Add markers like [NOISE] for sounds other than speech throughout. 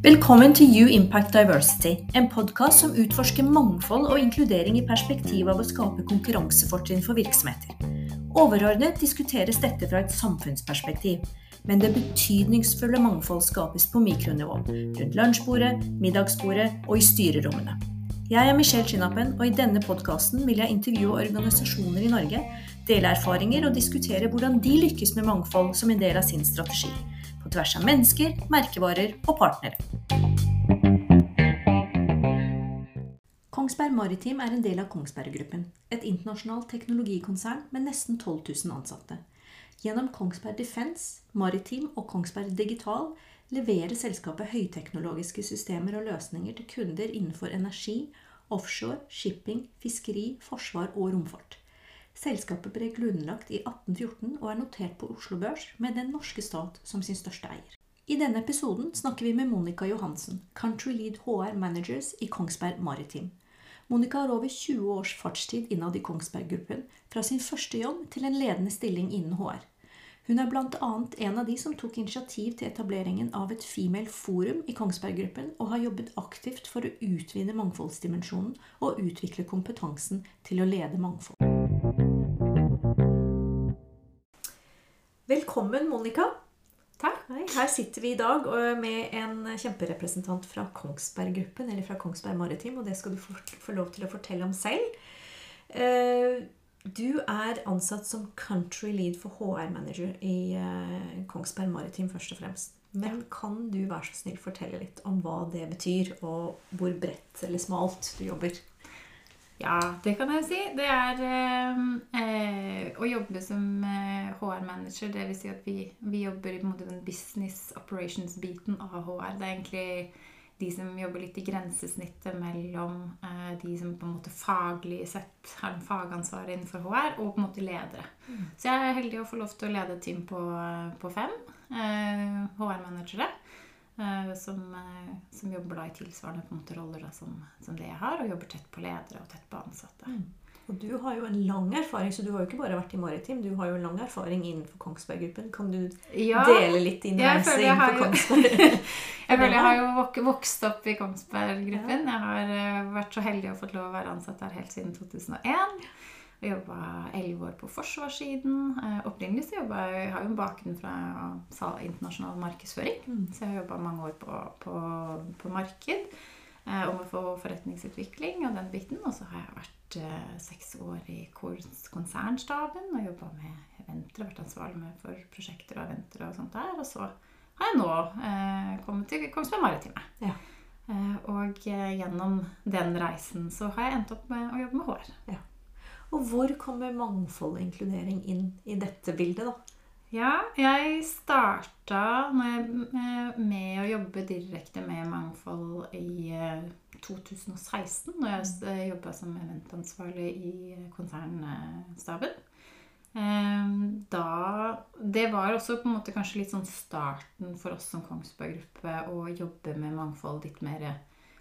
Velkommen til You Impact Diversity, en podkast som utforsker mangfold og inkludering i perspektiv av å skape konkurransefortrinn for virksomheter. Overordnet diskuteres dette fra et samfunnsperspektiv, men det betydningsfulle mangfold skapes på mikronivå, rundt lunsjbordet, middagsbordet og i styrerommene. Jeg er Michelle Chinapen, og i denne podkasten vil jeg intervjue organisasjoner i Norge, dele erfaringer og diskutere hvordan de lykkes med mangfold som en del av sin strategi på tvers av mennesker, merkevarer og partnere. Kongsberg Maritim er en del av Kongsberg Gruppen, et internasjonalt teknologikonsern med nesten 12 000 ansatte. Gjennom Kongsberg Defence, Maritim og Kongsberg Digital leverer selskapet høyteknologiske systemer og løsninger til kunder innenfor energi, offshore, shipping, fiskeri, forsvar og romfart. Selskapet ble grunnlagt i 1814 og er notert på Oslo Børs med den norske stat som sin største eier. I denne episoden snakker vi med Monica Johansen, Country Lead HR Managers i Kongsberg Maritim. Monica har over 20 års fartstid innad i Kongsberg Gruppen, fra sin første jobb til en ledende stilling innen HR. Hun er bl.a. en av de som tok initiativ til etableringen av et Female Forum i Kongsberg Gruppen, og har jobbet aktivt for å utvide mangfoldsdimensjonen og utvikle kompetansen til å lede mangfold. Velkommen, Monica. Takk. Her sitter vi i dag med en kjemperepresentant fra Kongsberg Gruppen, eller fra Kongsberg Maritim, og det skal du få, få lov til å fortelle om selv. Eh, du er ansatt som country lead for HR-manager i eh, Kongsberg Maritim først og fremst. Men kan du være så snill fortelle litt om hva det betyr, og hvor bredt eller smalt du jobber? Ja, det kan jeg si. Det er eh, eh å jobbe som eh, HR-manager. Det vil si at vi, vi jobber i den business operations-biten av HR. Det er egentlig de som jobber litt i grensesnittet mellom eh, de som på en måte faglig sett har en fagansvar innenfor HR, og på en måte ledere. Mm. Så jeg er heldig å få lov til å lede et team på, på fem HR-managere. Eh, Eh, som, eh, som, jobber da i tilsvarende på en måte roller da, som, som, det jeg har, og jobber tett på ledere og tett på ansatte. Mm. Og Du har jo en lang erfaring, så du har jo ikke bare vært i Maritim. Du har jo en lang erfaring innenfor Kongsberg Gruppen. Kan du ja, dele litt din reise innenfor Kongsberg? [LAUGHS] jeg føler jeg har jo vokst opp i Kongsberg Gruppen. Jeg har eh, vært så heldig å fått lov å være ansatt der helt siden 2001. Jeg jobba elleve år på forsvarssiden. Eh, opprinnelig så jobba jeg har jo en bakgrunn fra internasjonal markedsføring. Mm. Så jeg har jobba mange år på, på, på marked eh, å få forretningsutvikling og den biten. Og så har jeg vært eh, seks år i konsernstaben og jobba med eventer. Vært ansvarlig med for prosjekter og eventer og sånt der. Og så har jeg nå eh, kommet til Kongsberg Maritime. Ja. Eh, og eh, gjennom den reisen så har jeg endt opp med å jobbe med HR. Ja. Og hvor kommer mangfold og inkludering inn i dette bildet, da? Ja, jeg starta med å jobbe direkte med mangfold i 2016, når jeg mm. jobba som eventansvarlig i konsernstaben. Ehm, da, det var også på en måte kanskje litt sånn starten for oss som Kongsberg Gruppe å jobbe med mangfold litt mer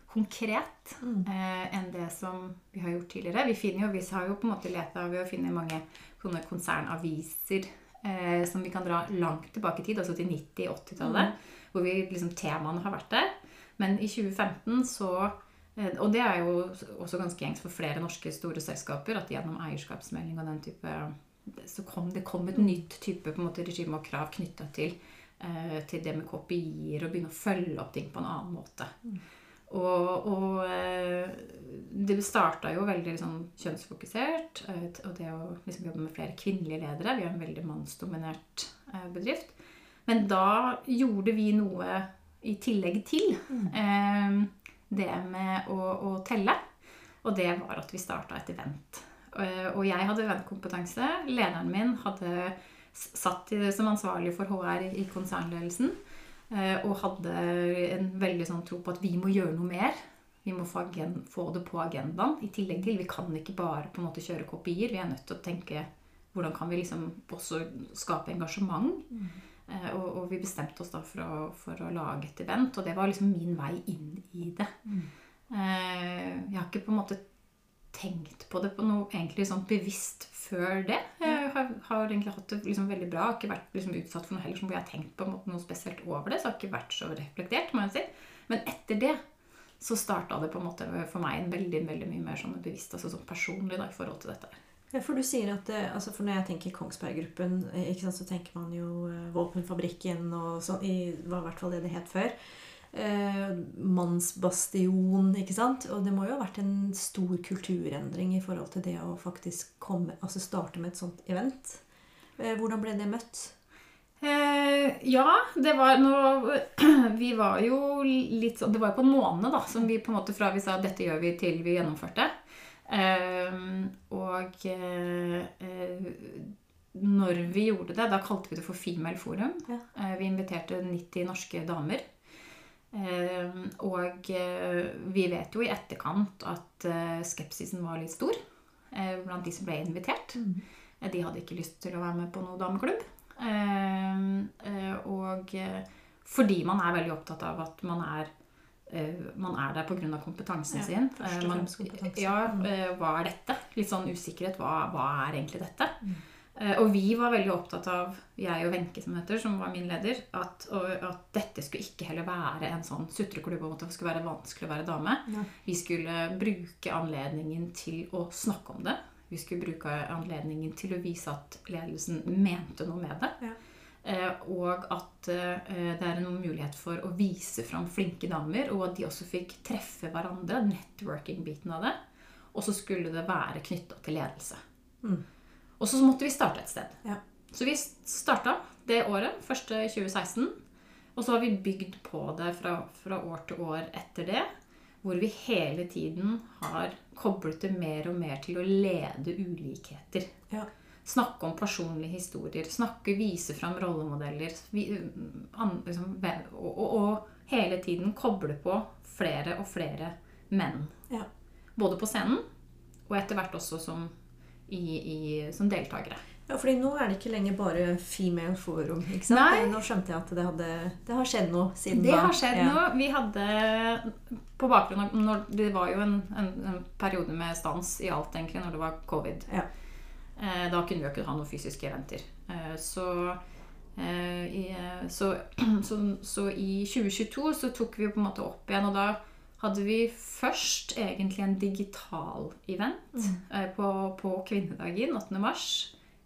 konkret mm. eh, enn det som vi har gjort tidligere. Vi, finner jo, vi har jo på en måte leta ved å finne mange sånne konsernaviser eh, som vi kan dra langt tilbake i tid, altså til 90-80-tallet, mm. hvor vi, liksom, temaene har vært der. Men i 2015 så eh, Og det er jo også ganske gjengs for flere norske store selskaper at gjennom eierskapsmelding og den type så kom det kom et nytt type på en måte, regime og krav knytta til, eh, til det med kopier og begynne å følge opp ting på en annen måte. Mm. Og, og eh, det starta jo veldig liksom, kjønnsfokusert. Eh, og det å liksom, jobbe med flere kvinnelige ledere. Vi er en veldig mannsdominert eh, bedrift. Men da gjorde vi noe i tillegg til mm. det med å, å, telle. Og det var at vi starta et event. Og jeg hadde eventkompetanse. Lederen min hadde satt som ansvarlig for HR i konsernledelsen. Eh, og hadde en veldig sånn tro på at vi må gjøre noe mer. Vi må få, det på agendaen. I tillegg til Vi kan ikke bare på en måte kjøre kopier. Vi er nødt til å tenke hvordan kan vi liksom også skape engasjement. Mm. Eh, og, og, vi bestemte oss da for å, for å, lage et event, og det var liksom min vei inn i det. Mm. Eh, jeg har ikke på en måte tenkt på det på noe egentlig sånn bevisst før det. Jeg har, har egentlig hatt det liksom veldig bra. Har ikke vært liksom utsatt for noe heller som jeg har tenkt på noe spesielt over det. Så har ikke vært så reflektert, må jeg si. Men etter det så starta det på en måte for meg en veldig veldig mye mer sånn bevisst, altså sånn personlig da, i forhold til dette. Ja, for du sier at, eh, altså for Når jeg tenker Kongsberg-gruppen, eh, ikke sant, så tenker man jo eh, Våpenfabrikken og sånn. i var i hvert fall det det het før. Eh, mannsbastion, ikke sant. Og det må jo ha vært en stor kulturendring i forhold til det å faktisk komme, altså starte med et sånt event. Eh, hvordan ble det møtt? Eh, ja, det var noe, [CLEARS THROAT] Vi var jo litt sånn Det var jo på en måned, da, som vi på en måte fra vi sa 'dette gjør vi', til vi gjennomførte. Eh, og eh, eh, når vi gjorde det, da kalte vi det for Female Forum. Ja. Eh, vi inviterte 90 norske damer. Eh, og eh, vi vet jo i etterkant at eh, skepsisen var litt stor blant de som ble invitert. Eh, De hadde ikke lyst til å være med på noen dameklubb. Og fordi man er veldig opptatt av at man er man er der pga. kompetansen Ja, sin. først og fremst kompetanse. Ja, Mm. hva er dette? Litt sånn usikkerhet. Hva, hva er egentlig dette? Mm. Eh, Og vi var veldig opptatt av, jeg og Wenche som heter, som var min leder, at, at dette skulle ikke heller være en sånn sutreklubb om at det skulle være vanskelig å være dame. Ja. Vi skulle bruke anledningen til å snakke om det. Vi skulle bruke anledningen til å vise at ledelsen mente noe med det. Ja. Eh, og at eh, det er en mulighet for å vise fram flinke damer, og at de også fikk treffe hverandre. Networking-biten av det. Og så skulle det være knytta til ledelse. Mm. Og så måtte vi starte et sted. Ja. Så vi starta det året, første 2016. Og så har vi bygd på det fra, fra år til år etter det. Hvor vi hele tiden har koblet det mer og mer til å lede ulikheter. Ja. Snakke om personlige historier. Snakke, vise fram rollemodeller. Vi, an, liksom, og, og, og hele tiden koble på flere og flere menn. Ja. Både på scenen og etter hvert også som, i, i, som deltakere. Ja, fordi nå er det ikke lenger bare female forum. ikke sant? Nei. Nå skjønte jeg at det, hadde, det har skjedd noe siden Det da. har skjedd ja. noe. Vi hadde På bakgrunn av når Det var jo en, en, en periode med stans i alt, egentlig, når det var covid. Ja. Eh, da kunne vi jo ikke ha noen fysiske eventer. Eh, så, eh, i, så, [CLEARS THROAT] så, så i 2022 så tok vi jo på en måte opp igjen, og da hadde vi først egentlig en digital event mm. på, på kvinnedagen 8. mars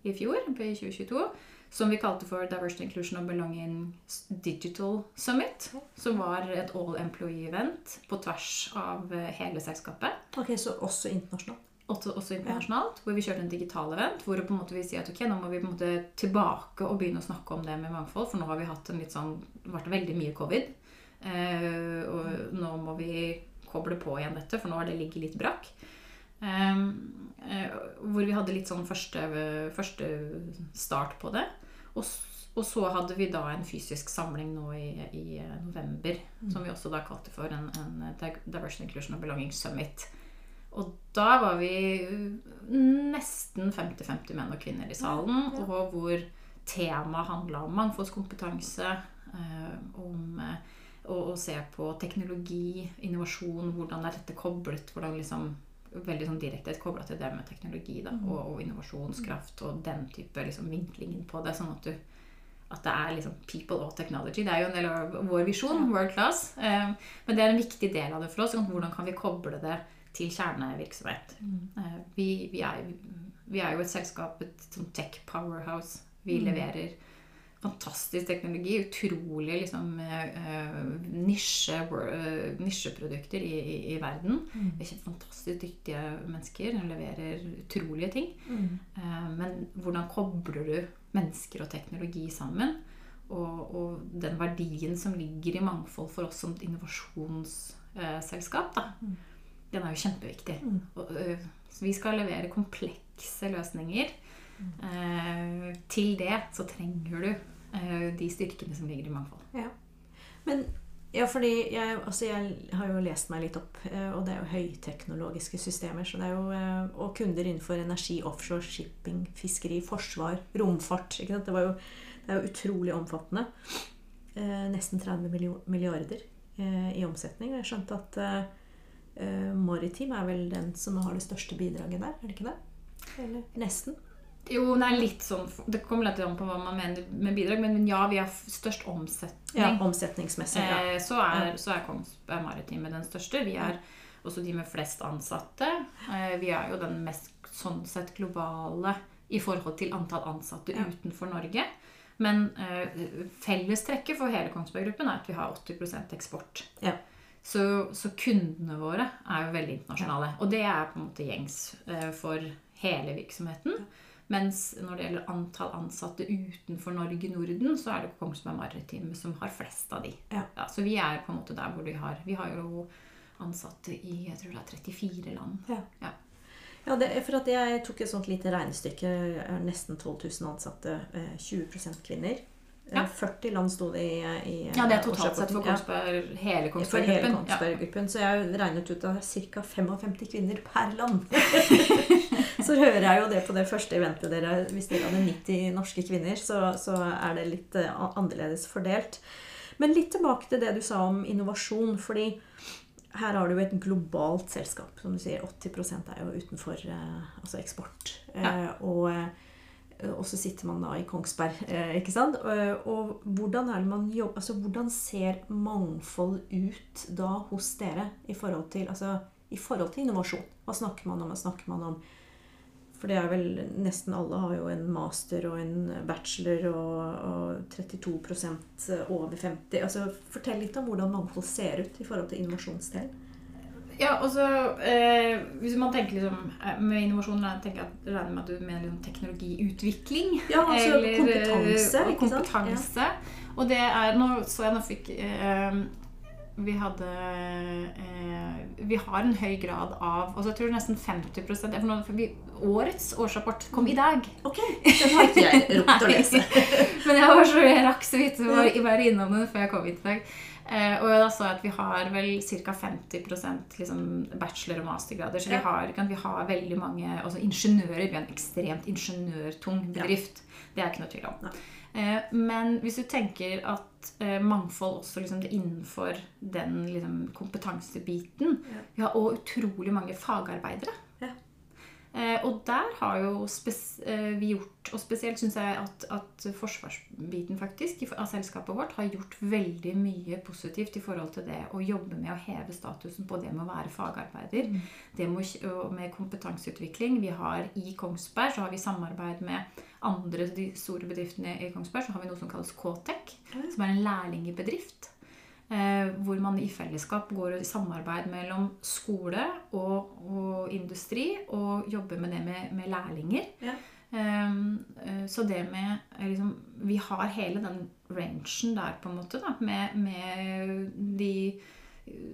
i fjor, i 2022, som vi kalte for Diversity Inclusion and Belonging Digital Summit. Som var et all employee-event på tvers av eh, hele selskapet. Ok, Så også internasjonalt. Også, også internasjonalt, hvor vi kjørte en digital event. Hvor på en måte vi sier at ok, nå må vi på en måte tilbake og begynne å snakke om det med mangfold. For nå har vi hatt en litt sånn, vært veldig mye covid. Eh, og nå må vi koble på igjen dette, for nå har det ligget litt brakk. Eh, eh, hvor vi hadde litt sånn første, første start på det. Og, og så hadde vi da en fysisk samling nå i, i november, som vi også da kalte for en, en Diversion Inclusion and Belonging Summit. Og da var vi nesten 50-50 menn og kvinner i salen, Ja, ja. og hvor temaet handla om mangfoldskompetanse, eh, om å, å se på teknologi, innovasjon, hvordan er dette koblet, hvordan liksom veldig sånn direkte kobla til det med teknologi da, og, og innovasjonskraft og den type liksom, vinklingen på det, sånn at du at det er liksom people og technology. Det er jo en del av vår visjon, world class. Eh, men det er en viktig del av det for oss. sånn, Hvordan kan vi koble det til kjernevirksomhet? Eh, vi, vi, er, vi er jo et selskap, et sånn tech powerhouse. Vi leverer fantastisk teknologi. Utrolig liksom, eh, nisje, eh, nisjeprodukter i, i, i verden. Vi er fantastisk dyktige mennesker De leverer utrolige ting. Eh, Men hvordan kobler du mennesker og teknologi sammen? Og, og den verdien som ligger i mangfold for oss som et innovasjonsselskap, mm. den er jo kjempeviktig. Og, ø, så vi skal levere komplekse løsninger. Eh, til det så trenger du eh, de styrkene som ligger i mangfold. Ja. Men ja, fordi jeg, altså jeg har jo lest meg litt opp, eh, og det er jo høyteknologiske systemer. Så det er jo, eh, og kunder innenfor energi, offshore, shipping, fiskeri, forsvar, romfart. Ikke sant? Det, var jo, det er jo utrolig omfattende. Eh, nesten 30 milliarder eh, i omsetning. Og jeg skjønte at eh, eh, Maritim er vel den som har det største bidraget der, er det ikke det? Eller nesten? Jo, det er litt sånn Det kommer litt an på hva man mener med bidrag, men ja, vi har størst omsetning. Ja, omsetningsmessig. Ja. Eh, så, er, så er Kongsberg Maritime den største. Vi er også de med flest ansatte. Eh, vi er jo den mest sånn sett globale i forhold til antall ansatte Ja. utenfor Norge. Men eh, fellestrekket for hele Kongsberg Gruppen er at vi har 80 eksport. Ja. Så, så kundene våre er jo veldig internasjonale. Og det er på en måte gjengs eh, for hele virksomheten. Mens når det gjelder antall ansatte utenfor Norge, Norden, så er det Kongsberg Maritime som har flest av de. Ja. så vi er på en måte der hvor vi har Vi har jo ansatte i jeg tror det er 34 land. Ja. Ja. Ja, det, for at jeg tok et sånt lite regnestykke. Nesten 12 000 ansatte. eh, 20 kvinner. Eh, Ja. 40 land sto det i, i Ja, det er totalt sett for Kongsberg, Ja. Hele Kongsberg-gruppen. Ja. Så jeg regnet ut at det er ca. 55 kvinner per land. [LAUGHS] så hører jeg jo det på det første eventet dere Hvis dere hadde 90 norske kvinner, så, så er det litt eh, annerledes fordelt. Men litt tilbake til det du sa om innovasjon. fordi her har du jo et globalt selskap. Som du sier, 80 er jo utenfor eh, altså eksport. Eh, og, og så sitter man da i Kongsberg, ikke sant? Og, og hvordan er det man jobber Altså hvordan ser mangfold ut da hos dere i forhold til, altså, i forhold til innovasjon? Hva snakker man om? Hva snakker man om? For det er vel Nesten alle har jo en master og en bachelor, og, og 32% over 50 altså Fortell litt om hvordan mangfold ser ut i forhold til innovasjonsdel. Ja, og så eh, Hvis man tenker liksom eh, med innovasjon jeg tenker at, regner med at du mener liksom teknologiutvikling. Ja, altså eller, kompetanse, eh, og ikke sant? kompetanse. Og det er Nå så jeg nå fikk eh, Vi hadde eh, Vi har en høy grad av altså Jeg tror nesten 50 for nå, for vi, Årets årsrapport kom i dag. Ok, den har ikke jeg [LAUGHS] rukket å lese. [LAUGHS] Men jeg var så jeg rakk så vidt å være- innom den før jeg kom hit i dag. Eh, og da sa jeg at vi har vel ca. 50% liksom bachelor- og mastergrader. Så vi, har, kan, vi har veldig mange altså ingeniører. Vi er en ekstremt ingeniørtung bedrift. Det er ikke noe tvil om. Nei. Eh, men hvis du tenker at eh, mangfold også liksom, det innenfor den liksom, kompetansebiten Ja. Vi har òg utrolig mange fagarbeidere. Ja. Eh, og der har jo vi gjort, og spesielt syns jeg at, at forsvarsbiten faktisk av selskapet vårt har gjort veldig mye positivt i forhold til det å jobbe med å heve statusen på det med å være fagarbeider. Det med, med kompetanseutvikling. Vi har I Kongsberg så har vi samarbeid med andre de store bedriftene i Kongsberg. Så har vi noe som kalles K-Tech, som er en lærlingbedrift. Eh, hvor man i fellesskap går i samarbeid mellom skole og, og industri og jobber med det med, med lærlinger. Ja. Um, så det med eh, liksom, Vi har hele den rangen der, på en måte, da, med, med de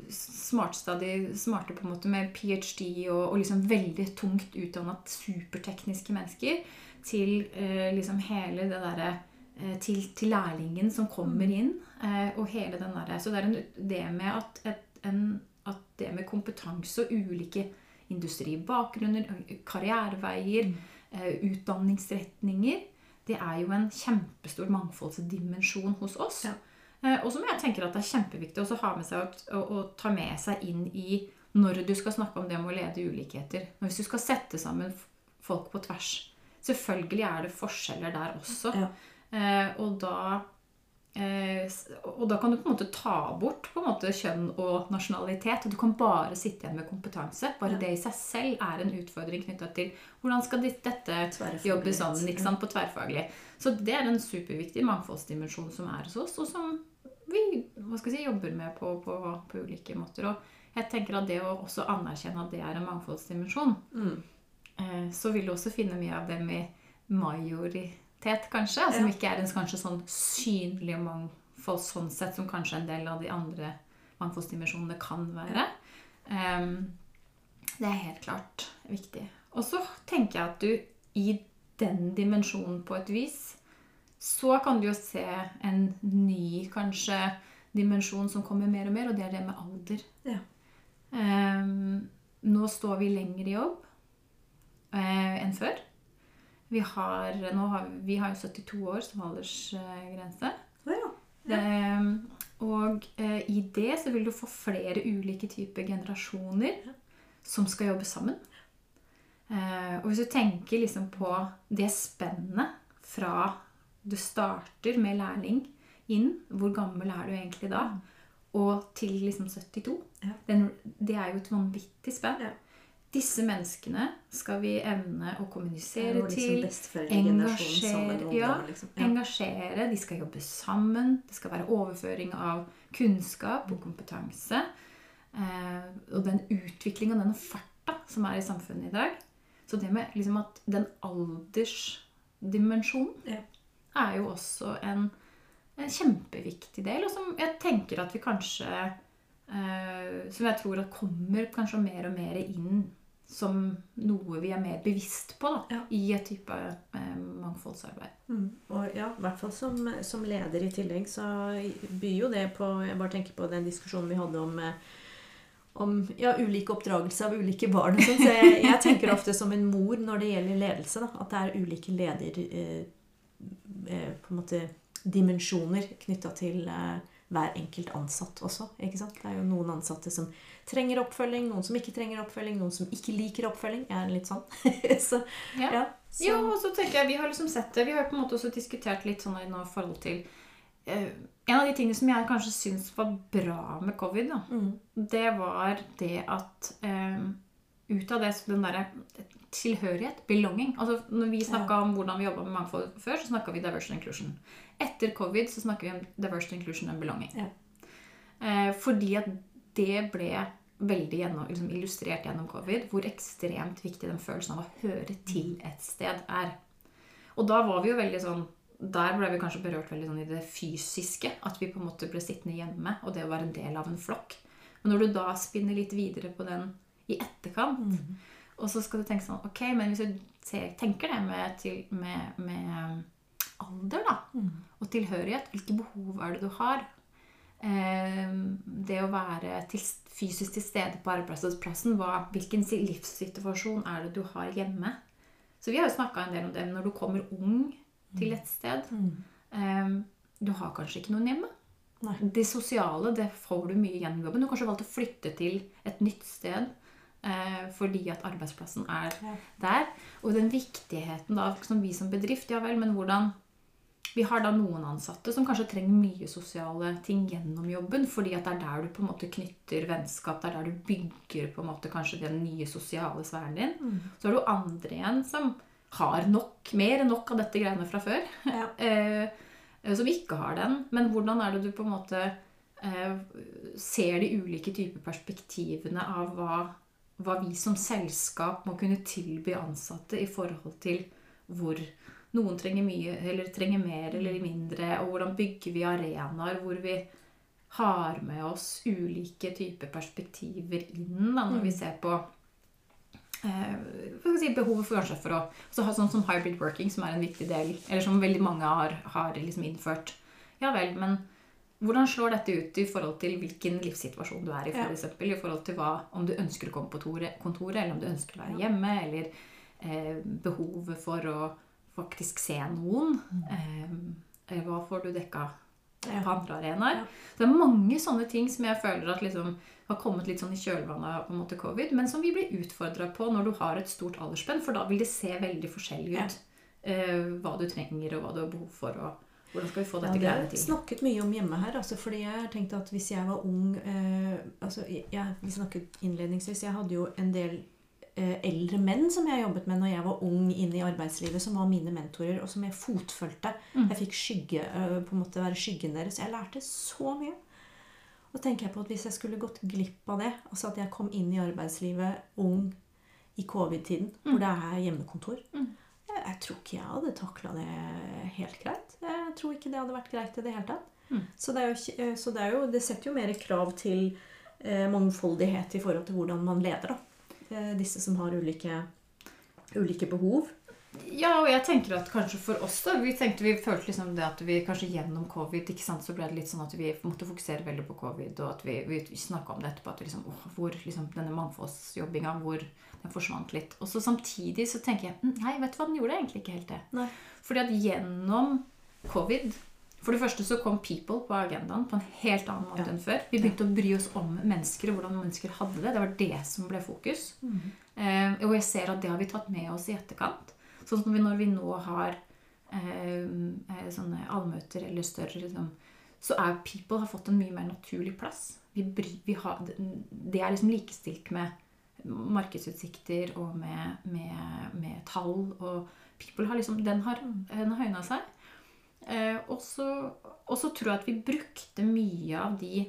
smartstadig smarte på en måte med ph.d. og, og liksom veldig tungt utdannet supertekniske mennesker til eh, liksom hele det derre eh, til, til lærlingen som kommer inn. Eh, og hele den derre Så det er en, det med at, et, en, at det med kompetanse og ulike industribakgrunner, karriereveier, eh, utdanningsretninger Det er jo en kjempestor mangfoldsdimensjon hos oss. Ja. Eh, og som jeg tenker at det er kjempeviktig å ha med seg og, ta med seg inn i når du skal snakke om det med å lede ulikheter. Hvis du skal sette sammen folk på tvers. Selvfølgelig er det forskjeller der også. Ja. Eh, og da eh, og da kan du på en måte ta bort måte kjønn og nasjonalitet. Og du kan bare sitte igjen med kompetanse. Bare Ja. det i seg selv er en utfordring knytta til hvordan skal dette jobbe sammen på tverrfaglig. Så det er en superviktig mangfoldsdimensjon som er hos oss, og som vi hva skal jeg si, jobber med på, på, på ulike måter. Og jeg tenker at det å også anerkjenne at det er en mangfoldsdimensjon, Mm. Eh, så vil du også finne mye av dem i majoritet, kanskje. Som Ja. ikke er en kanskje sånn synlig mangfold sånn sett som kanskje en del av de andre mangfoldsdimensjonene kan være. Det er helt klart viktig. Og så tenker jeg at du i den dimensjonen på et vis så kan du jo se en ny kanskje dimensjon som kommer mer og mer, og det er det med alder. Ja. Um, nå står vi lenger i jobb enn før. Vi har, har, vi har jo 72 år som aldersgrense. Å ja. Det, og eh, i det så vil du få flere ulike typer generasjoner som skal jobbe sammen. Eh, og hvis du tenker liksom på det spennet fra du starter med lærling inn, hvor gammel er du egentlig da, og til liksom 72 Ja. den, Det er jo et vanvittig spenn. Ja. Disse menneskene skal vi evne å kommunisere liksom til. Liksom engasjere, ja, liksom. Ja. engasjere, de skal jobbe sammen. Det skal være overføring av kunnskap og kompetanse. Eh, og den utviklinga, den farta som er i samfunnet i dag. Så det med liksom at den aldersdimensjonen Ja. er jo også en, en kjempeviktig del, og som jeg tenker at vi kanskje eh, Som jeg tror at kommer kanskje mer og mer inn som noe vi er mer bevisst på da, Ja. i et type eh, mangfoldsarbeid. Mm. Og ja, i hvert fall som, som leder i tillegg, så byr jo det på Jeg bare tenker på den diskusjonen vi hadde om eh, om ja, ulik oppdragelse av ulike barn. Så jeg, jeg tenker ofte som en mor når det gjelder ledelse, da, at det er ulike leder... Eh, eh, på en måte dimensjoner knytta til eh, hver enkelt ansatt også. ikke sant? Det er jo noen ansatte som trenger oppfølging, noen som ikke trenger oppfølging, noen som ikke liker oppfølging. Jeg er litt sånn. [LAUGHS] så, Ja. ja, så, Jo, og så tenker jeg, Vi har liksom sett det, vi har på en måte også diskutert litt sånn i noe forhold til eh, En av de tingene som jeg kanskje syns var bra med covid, da, mm, det var det at eh, ut av det så den derre tilhørighet, belonging altså Når vi snakka om hvordan vi jobba med mangfold før, så snakka vi diversion and inclusion. Etter covid så snakker vi om diversion inclusion and belonging. Ja. Eh, fordi at det ble veldig gjennom, liksom illustrert gjennom covid hvor ekstremt viktig den følelsen av å høre til et sted er. Og da var vi jo veldig sånn Der ble vi kanskje berørt veldig sånn i det fysiske. At vi på en måte ble sittende hjemme, og det å være en del av en flokk. Men når du da spinner litt videre på den i etterkant, og så skal du tenke sånn Ok, men hvis du ser, tenker det med, til, med, med alder, da, og tilhørighet, hvilke behov er det du har? Eh, det å være til, fysisk til stede på arbeidsplassen, hva, hvilken livssituasjon er det du har hjemme? Så vi har jo snakka en del om det når du kommer ung til et sted. Eh, du har kanskje ikke noen hjemme. Nei. Det sosiale det får du mye gjennom jobben. Du har kanskje valgt å flytte til et nytt sted fordi at arbeidsplassen er der. Og den viktigheten da, som vi som bedrift Ja vel, men hvordan Vi har da noen ansatte som kanskje trenger mye sosiale ting gjennom jobben, fordi at det er der du på en måte knytter vennskap, det er der du bygger på en måte kanskje den nye sosiale sfæren din. Så har du andre igjen som har nok, mer enn nok av dette greiene fra før. Ja. [LAUGHS] eh, som ikke har den. Men hvordan er det du på en måte eh, ser de ulike typer perspektivene av hva, hva vi som selskap må kunne tilby ansatte i forhold til hvor noen trenger mye, eller trenger mer eller mindre, og hvordan bygger vi arenaer hvor vi har med oss ulike typer perspektiver inn da, når vi ser på eh, si, behovet for kanskje for å så ha sånn som hybrid working, som er en viktig del, eller som veldig mange har, har liksom innført. Ja vel, men hvordan slår dette ut i forhold til hvilken livssituasjon du er i, for eksempel, I forhold til hva, om du ønsker å komme på tore- kontoret, eller om du ønsker å være hjemme, eller eh, behovet for å faktisk se noen. Eh, eller hva får du dekka på andre arenaer? Det er mange sånne ting som jeg føler at liksom har kommet litt sånn i kjølvannet av covid, men som vi blir utfordra på når du har et stort aldersspenn, for da vil det se veldig forskjellig ut. Eh, hva du trenger, og hva du har behov for, og hvordan skal vi få dette ja, greiene til. snakket mye om hjemme her. Altså, fordi jeg har tenkt at hvis jeg var ung eh, altså, jeg, Vi snakket innledningsvis. Jeg hadde jo en del eh, eldre menn som jeg jobbet med når jeg var ung inne i arbeidslivet, som var mine mentorer, og som jeg fotfølte. Mm. Jeg fikk skygge, eh, på en måte være skyggen deres. Jeg lærte så mye. Og tenker jeg på at hvis jeg skulle gått glipp av det, altså at jeg kom inn i arbeidslivet ung i covid-tiden, hvor det er hjemmekontor Mm. Jeg, tror ikke jeg hadde takla det helt greit. Jeg tror ikke det hadde vært greit i det hele tatt. Mm. Så, det jo, eh, så det, jo, det setter jo mer krav til eh, mangfoldighet i forhold til hvordan man leder. da. Eh, disse som har ulike, ulike behov. Ja, og jeg tenker at kanskje for oss da, vi tenkte vi følte liksom det at vi kanskje gjennom covid ikke sant, så ble det litt sånn at vi måtte fokusere veldig på covid, og at vi, vi, snakka om det etterpå, at vi liksom, åh, hvor liksom, denne mangfoldsjobbinga hvor den forsvant litt. Og så samtidig så tenker jeg "Mm, nei, vet du hva, den gjorde egentlig ikke helt det. Nei. Fordi at gjennom covid For det første så kom people på agendaen på en helt annen måte Ja. enn før. Vi begynte å bry oss om mennesker og hvordan mennesker hadde det. Det var det som ble fokus. Eh, og jeg ser at det har vi tatt med oss i etterkant. Sånn som når vi nå har eh, eh, sånne allmøter eller større liksom, Så er people har fått en mye mer naturlig plass. Vi vi har, det er liksom likestilt med markedsutsikter og med, med, med tall. Og people har liksom Den har, den har høyna seg. Eh, og så tror jeg at vi brukte mye av de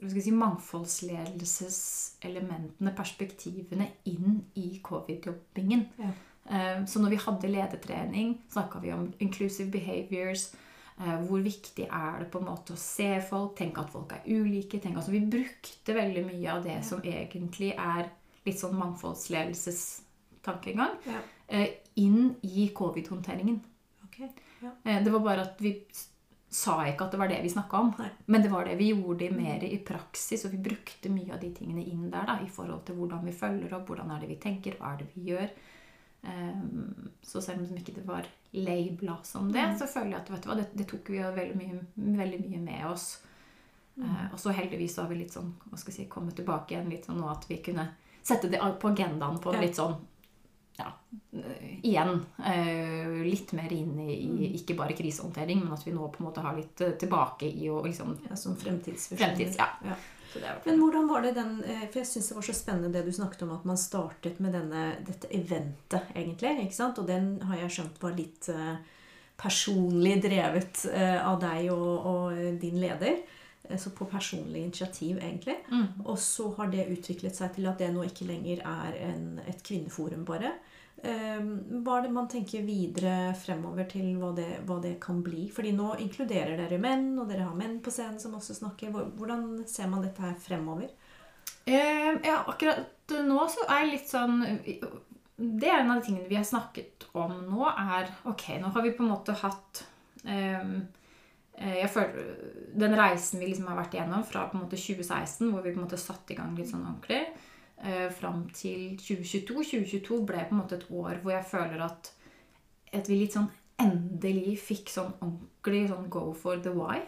skal si, mangfoldsledelseselementene, perspektivene, inn i covid-jobbingen. Ja. Eh, Så når vi hadde ledertrening, snakka vi om inclusive behaviors. eh, Hvor viktig er det på en måte å se folk, tenke at folk er ulike. Tenke, altså vi brukte veldig mye av det som egentlig er litt sånn mangfoldsledelsestankegang, Ja. eh, inn i covid-håndteringen. Okay. Ja. Det var bare at vi sa ikke at det var det vi snakka om. Nei. Men det var det vi gjorde mer i praksis, og vi brukte mye av de tingene inn der. da, I forhold til hvordan vi følger opp, hvordan er det vi tenker, hva er det vi gjør. Ehm, så selv om ikke det var labela som det, så føler jeg at vet du hva, det, det tok vi jo veldig mye, veldig mye med oss. Mm. og så heldigvis så har vi litt sånn, hva skal jeg si, kommet tilbake igjen litt sånn nå at vi kunne sette det på agendaen på litt sånn ja, eh, igjen eh, litt mer inn i, i ikke bare krisehåndtering, men at vi nå på en måte har litt eh, tilbake i å liksom Ja, som fremtidsvisjoner. Fremtids, ja. Ja. Men hvordan var det den eh, For jeg syns det var så spennende det du snakket om, at man startet med denne, dette eventet, egentlig. ikke sant? Og den har jeg skjønt var litt eh, personlig drevet eh, av deg og, og din leder. Så på personlig initiativ, egentlig. Mm. Og så har det utviklet seg til at det nå ikke lenger er en, et kvinneforum, bare. Eh, Hva er det man tenker videre fremover til hva det, hva det kan bli? Fordi nå inkluderer dere menn, og dere har menn på scenen som også snakker. Hvordan ser man dette her fremover? Eh, ja, akkurat nå så er jeg litt sånn Det er en av de tingene vi har snakket om nå, er Ok, nå har vi på en måte hatt ehm, eh, jeg føler, Den reisen vi liksom har vært igjennom fra på en måte 2016, hvor vi på en måte satte i gang litt sånn ordentlig, eh, fram til 2022 2022 ble på en måte et år hvor jeg føler at, at vi litt sånn endelig fikk sånn ordentlig sånn go for the why.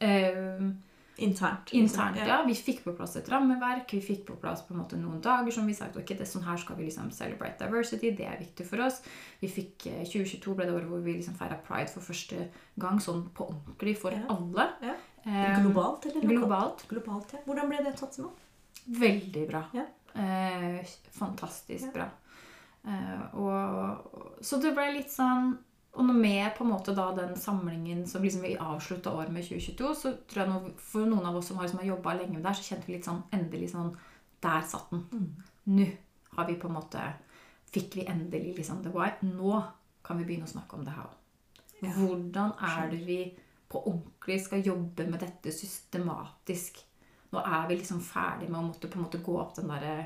Ehm, Internt. liksom. Internt, ja. Vi fikk på plass et rammeverk. Vi fikk på plass på en måte noen dager som vi sa ok, det er sånn her skal vi liksom celebrate diversity. Det er viktig for oss. Vi fikk, eh, 2022 ble det året hvor vi liksom feira pride for første gang sånn på ordentlig for Ja. alle. Ja. Eh, Globalt, eller? globalt. Globalt, ja. Hvordan ble det tatt imot? Veldig bra. Ja. Eh, fantastisk bra. Eh, og, så det ble litt sånn Og med på en måte da den samlingen som liksom vi avslutta året med 2022, så tror jeg nå, for noen av oss som har, liksom har jobba lenge med det, her, så kjente vi litt sånn endelig sånn Der satt den. Mm. Nå har vi på en måte Fikk vi endelig liksom the why. Nå kan vi begynne å snakke om det her. Ja. Hvordan er det vi på ordentlig skal jobbe med dette systematisk? Nå er vi liksom ferdig med å måtte på en måte gå opp den derre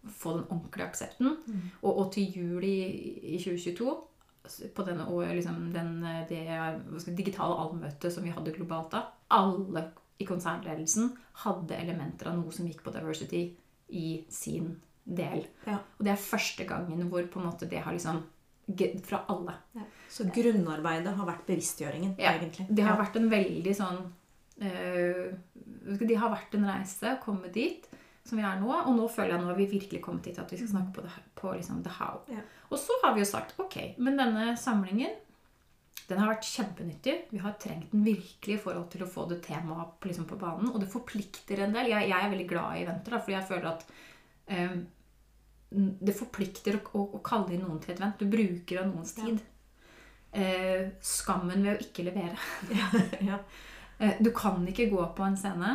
Få den ordentlige aksepten. Mm. Og, og til juli i, i 2022 på denne, liksom den, det hva skal, digitale allmøtet som vi hadde globalt da, alle i konsernledelsen hadde elementer av noe som gikk på diversity i sin del. Ja. Og det er første gangen hvor på en måte det har liksom Fra alle. Ja. Så grunnarbeidet har vært bevisstgjøringen, Ja, egentlig. Det har vært en veldig sånn eh, Det har vært en reise å komme dit som vi er nå. Og nå føler jeg nå vi virkelig kommet dit at vi skal snakke på, det, på liksom the how. Ja. Og så har vi jo sagt ok, men denne samlingen den har vært kjempenyttig. Vi har trengt den virkelig i forhold til å få det temaet på, liksom på banen. Og det forplikter en del. Jeg, jeg er veldig glad i eventer, da, fordi jeg føler at um, det forplikter å, å, å kalle inn noen til et event. Du bruker av noens Ja. tid. Eh, skammen ved å ikke levere. [LAUGHS] ja. Eh, Du kan ikke gå på en scene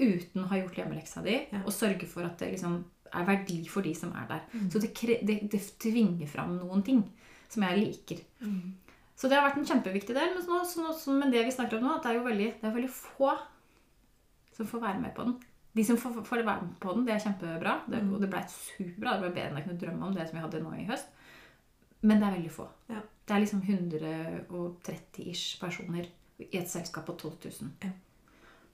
uten å ha gjort hjemmeleksa di Ja. og sørge for at det liksom er verdi for de som er der. Mm. Så det, det, det tvinger fram noen ting som jeg liker. Mm. Så det har vært en kjempeviktig del. Men, nå, så nå, så, men det vi snakker om nå, at det er jo veldig, det er veldig få som får være med på den. De som får, får være med på den, det er kjempebra. Det, Mm. Og det ble superbra. Det ble bedre enn jeg kunne drømme om det som vi hadde nå i høst. Men det er veldig få. Ja. Det er liksom 130-ish personer i et selskap på 12 000. Ja.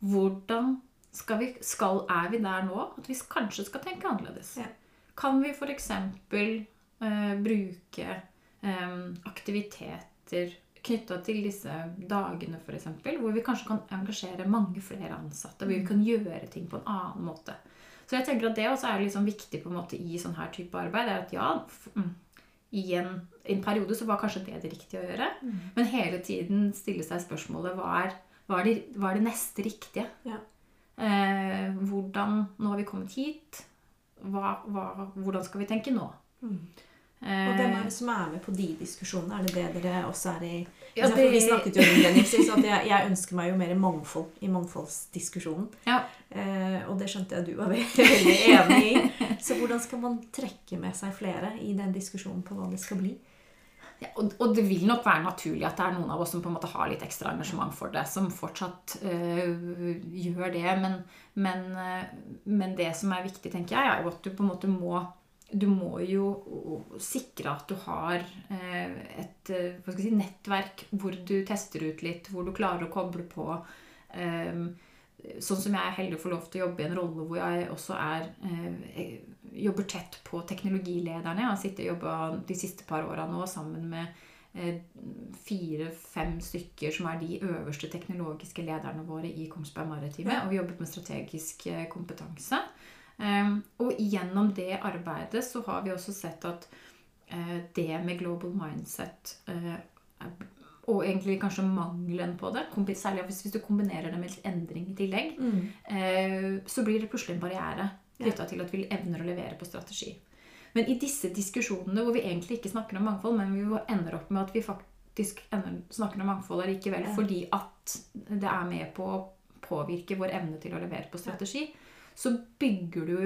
Hvordan skal vi, skal, er vi der nå at vi kanskje skal tenke annerledes? Ja. Kan vi f.eks. Eh, bruke eh, aktiviteter knytta til disse dagene, f.eks., hvor vi kanskje kan engasjere mange flere ansatte. Hvor vi kan gjøre ting på en annen måte. Så jeg tenker at det også er liksom viktig på en måte i sånn her type arbeid. er at ja, mm, i en, en, periode så var kanskje det det riktige å gjøre. Mm. Men hele tiden stille seg spørsmålet hva er, hva er, det, hva er det, neste riktige? Ja. Eh, hvordan Nå har vi kommet hit. Hva, hva, hvordan skal vi tenke nå? Mm. Og hvem er det som er med på de diskusjonene? Er det det dere også er i ja, det... Vi snakket jo om det, så jeg, jeg, ønsker meg jo mer mangfold i mangfoldsdiskusjonen. Ja. Eh, og det skjønte jeg du var [LAUGHS] veldig enig i. Så hvordan skal man trekke med seg flere i den diskusjonen på hva det skal bli? Ja, og, og, det vil nok være naturlig at det er noen av oss som på en måte har litt ekstra engasjement for det, som fortsatt øh, gjør det. Men, men, øh, men, det som er viktig, tenker jeg, er jo at du på en måte må du må jo sikre at du har eh, et eh, si, nettverk hvor du tester ut litt, hvor du klarer å koble på. Eh, sånn som jeg er heldig å få lov til å jobbe i en rolle hvor jeg også er jobber tett på teknologilederne. Jeg har sittet og jobba de siste par åra nå sammen med fire-fem stykker som er de øverste teknologiske lederne våre i Kongsberg Maritime. Og vi jobbet med strategisk kompetanse. Ehm, og gjennom det arbeidet så har vi også sett at eh, det med global mindset eh, og egentlig kanskje mangelen på det, særlig hvis du kombinerer det med litt endring i tillegg, mm. Eh, så blir det plutselig en barriere knytta til at vi evner å levere på strategi. Men i disse diskusjonene hvor vi egentlig ikke snakker om mangfold, men vi ender opp med at vi faktisk snakker om mangfold likevel fordi at det er med på å påvirke vår evne til å levere på strategi, så bygger du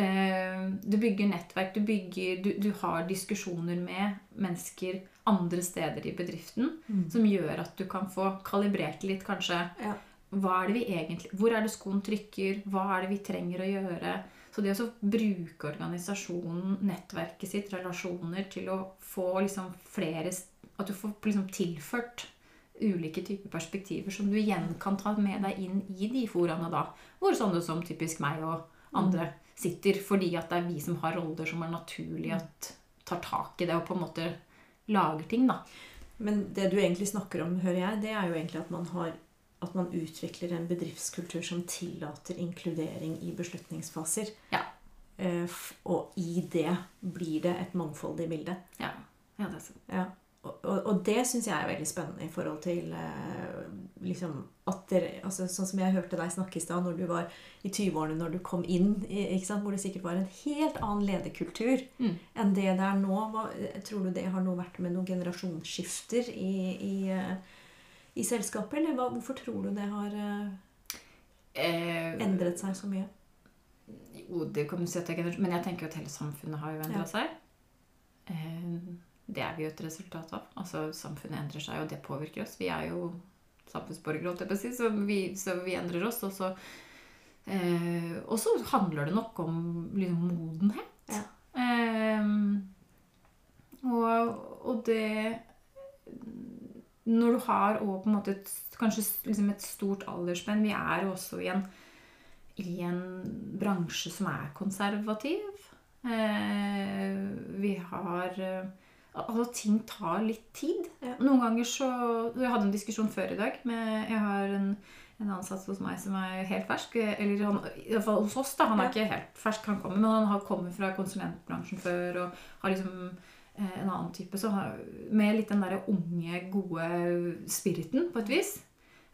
eh, Du bygger nettverk, du, bygger, du, du, har diskusjoner med mennesker andre steder i bedriften mm. som gjør at du kan få kalibrert litt, kanskje. Ja. Hva er det vi egentlig, Hvor er det skoen trykker? Hva er det vi trenger å gjøre? Så det å bruke organisasjonen, nettverket sitt, relasjoner, til å få liksom flere At du får liksom tilført ulike typer perspektiver som du igjen kan ta med deg inn i de foraene da. Hvor sånne som typisk meg og andre sitter. Fordi at det er vi som har roller som er naturlig at tar tak i det og på en måte lager ting. da. Men det du egentlig snakker om, hører jeg, det er jo egentlig at man, har, at man utvikler en bedriftskultur som tillater inkludering i beslutningsfaser. Ja. Eh, og i det blir det et mangfoldig bilde. Ja, ja det er sant. Ja og, og, det syns jeg er veldig spennende i forhold til eh, liksom, at dere, altså, Sånn som jeg hørte deg snakke i stad når du var i 20-årene, når du kom inn, hvor det sikkert var en helt annen lederkultur mm. enn det det er nå. Hva, tror du det har noe vært med noen generasjonsskifter i, i, i, i selskapet? Eller hva, hvorfor tror du det har eh, endret seg så mye? Jo, det kan du si at det er Men jeg tenker jo at hele samfunnet har jo endra ja. seg. Uh, det er vi jo et resultat av. Altså Samfunnet endrer seg, og det påvirker oss. Vi er jo samfunnsborgere, så vi, så vi endrer oss. Og så, eh, og så handler det nok om liksom, modenhet. Ja. Eh, og, og, det Når du har og på en måte et, kanskje liksom et stort aldersspenn Vi er jo også i en, i en bransje som er konservativ. Eh, vi har Altså, ting tar litt tid. Noen ganger så Jeg hadde en diskusjon før i dag med Jeg har en, en ansatt hos meg som er helt fersk. Eller han, i hvert fall hos oss, da. Han er ikke helt fersk, han kommer, men han har kommet fra konsulentbransjen før og har liksom eh, en annen type. Så har, med litt den derre unge, gode spiriten, på et vis.